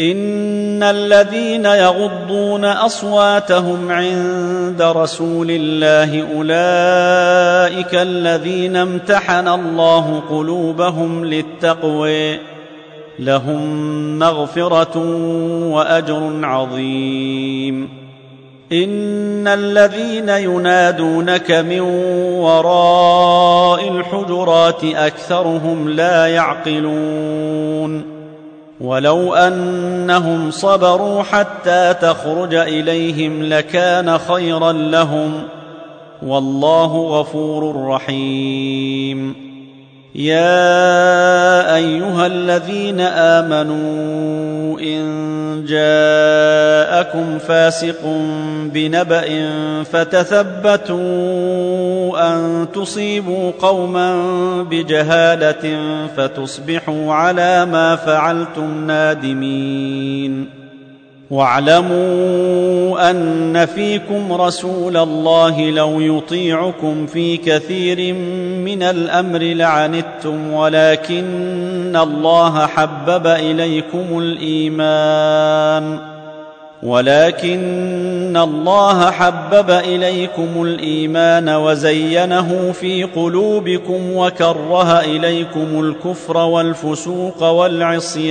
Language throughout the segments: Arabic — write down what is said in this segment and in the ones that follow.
ان الذين يغضون اصواتهم عند رسول الله اولئك الذين امتحن الله قلوبهم للتقوى لهم مغفره واجر عظيم ان الذين ينادونك من وراء الحجرات اكثرهم لا يعقلون ولو انهم صبروا حتى تخرج اليهم لكان خيرا لهم والله غفور رحيم يا ايها الذين امنوا ان جاءكم فاسق بنبا فتثبتوا ان تصيبوا قوما بجهاله فتصبحوا على ما فعلتم نادمين واعلموا أن فيكم رسول الله لو يطيعكم في كثير من الأمر لعنتم ولكن الله حبب إليكم الإيمان. ولكن الله حبب إليكم الإيمان وزينه في قلوبكم وكره إليكم الكفر والفسوق والعصيان.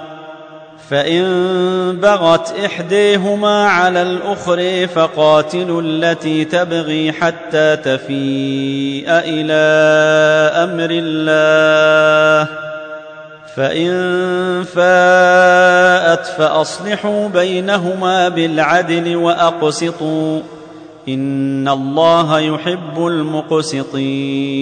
فان بغت احديهما على الآخر فقاتلوا التي تبغي حتى تفيء إلى أمر الله فان فاءت فاصلحوا بينهما بالعدل واقسطوا ان الله يحب المقسطين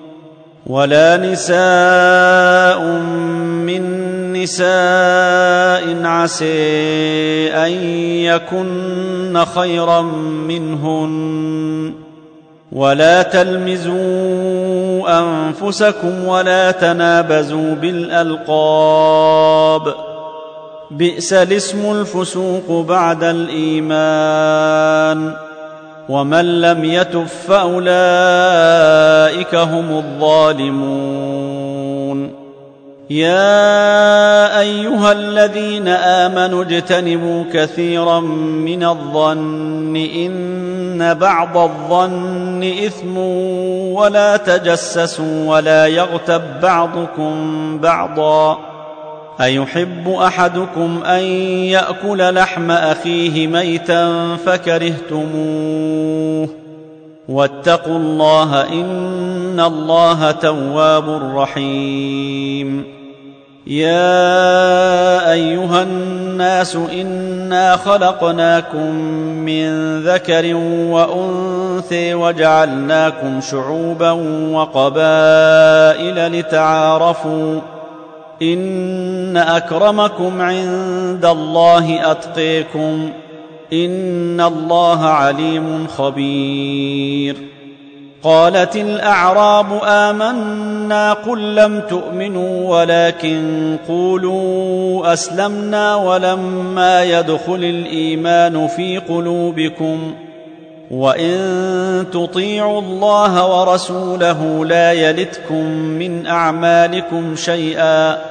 ولا نساء من نساء عسى أن يكن خيرا منهن ولا تلمزوا أنفسكم ولا تنابزوا بالألقاب بئس الاسم الفسوق بعد الإيمان ومن لم يتب فأولئك هم الظالمون. يا أيها الذين آمنوا اجتنبوا كثيرا من الظن إن بعض الظن إثم ولا تجسسوا ولا يغتب بعضكم بعضا. أيحب أحدكم أن يأكل لحم أخيه ميتا فكرهتموه؟ واتقوا الله إن الله تواب رحيم. يا أيها الناس إنا خلقناكم من ذكر وأنثى وجعلناكم شعوبا وقبائل لتعارفوا إن أكرمكم عند الله أتقيكم إن الله عليم خبير قالت الأعراب آمنا قل لم تؤمنوا ولكن قولوا أسلمنا ولما يدخل الإيمان في قلوبكم وإن تطيعوا الله ورسوله لا يلتكم من أعمالكم شيئا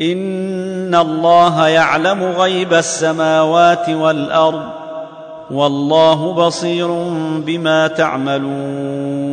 ان الله يعلم غيب السماوات والارض والله بصير بما تعملون